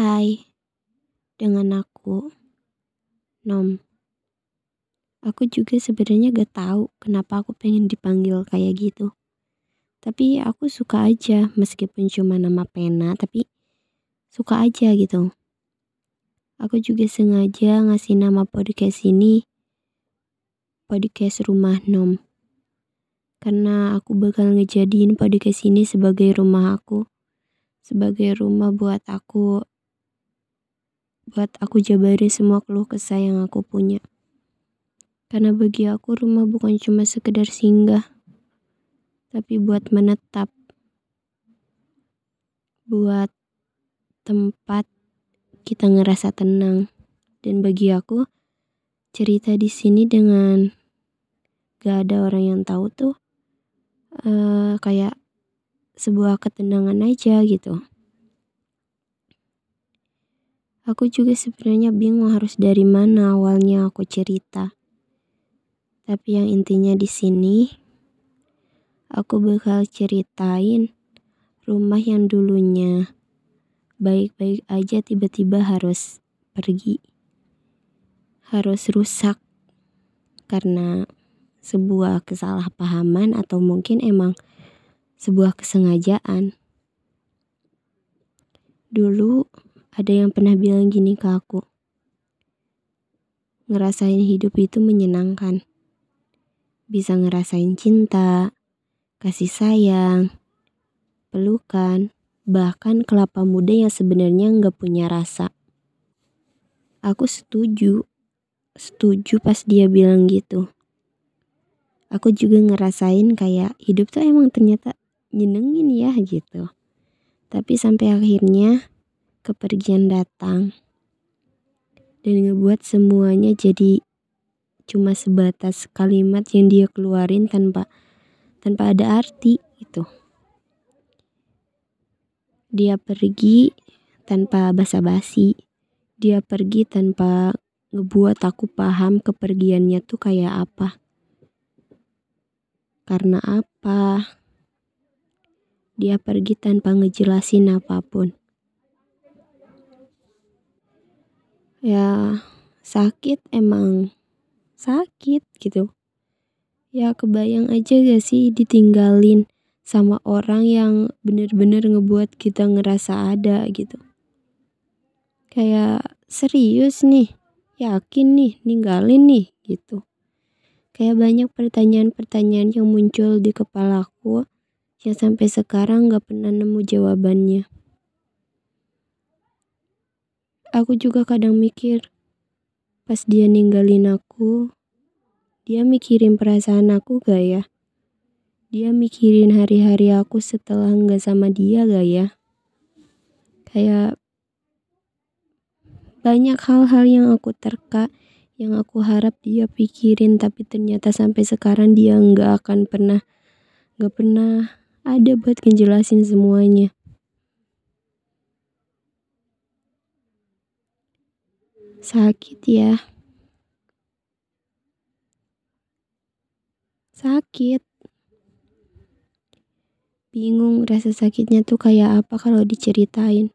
Hai, dengan aku, Nom. Aku juga sebenarnya gak tahu kenapa aku pengen dipanggil kayak gitu. Tapi aku suka aja meskipun cuma nama pena, tapi suka aja gitu. Aku juga sengaja ngasih nama podcast ini podcast Rumah Nom. Karena aku bakal ngejadiin podcast ini sebagai rumah aku. Sebagai rumah buat aku buat aku jabarin semua keluh kesah yang aku punya. Karena bagi aku rumah bukan cuma sekedar singgah, tapi buat menetap. Buat tempat kita ngerasa tenang. Dan bagi aku, cerita di sini dengan gak ada orang yang tahu tuh uh, kayak sebuah ketenangan aja gitu. Aku juga sebenarnya bingung harus dari mana awalnya aku cerita. Tapi yang intinya di sini aku bakal ceritain rumah yang dulunya baik-baik aja tiba-tiba harus pergi. Harus rusak karena sebuah kesalahpahaman atau mungkin emang sebuah kesengajaan. Dulu ada yang pernah bilang gini ke aku. Ngerasain hidup itu menyenangkan. Bisa ngerasain cinta, kasih sayang, pelukan, bahkan kelapa muda yang sebenarnya nggak punya rasa. Aku setuju, setuju pas dia bilang gitu aku juga ngerasain kayak hidup tuh emang ternyata nyenengin ya gitu. Tapi sampai akhirnya kepergian datang dan ngebuat semuanya jadi cuma sebatas kalimat yang dia keluarin tanpa tanpa ada arti itu. Dia pergi tanpa basa-basi. Dia pergi tanpa ngebuat aku paham kepergiannya tuh kayak apa. Karena apa? Dia pergi tanpa ngejelasin apa pun. Ya, sakit emang sakit gitu. Ya kebayang aja gak sih ditinggalin sama orang yang bener-bener ngebuat kita ngerasa ada gitu. Kayak serius nih, yakin nih ninggalin nih gitu. Kayak banyak pertanyaan-pertanyaan yang muncul di kepalaku yang sampai sekarang gak pernah nemu jawabannya. Aku juga kadang mikir, pas dia ninggalin aku, dia mikirin perasaan aku gak ya? Dia mikirin hari-hari aku setelah nggak sama dia gak ya? Kayak banyak hal-hal yang aku terka yang aku harap dia pikirin tapi ternyata sampai sekarang dia nggak akan pernah nggak pernah ada buat ngejelasin semuanya sakit ya. Sakit. Bingung rasa sakitnya tuh kayak apa kalau diceritain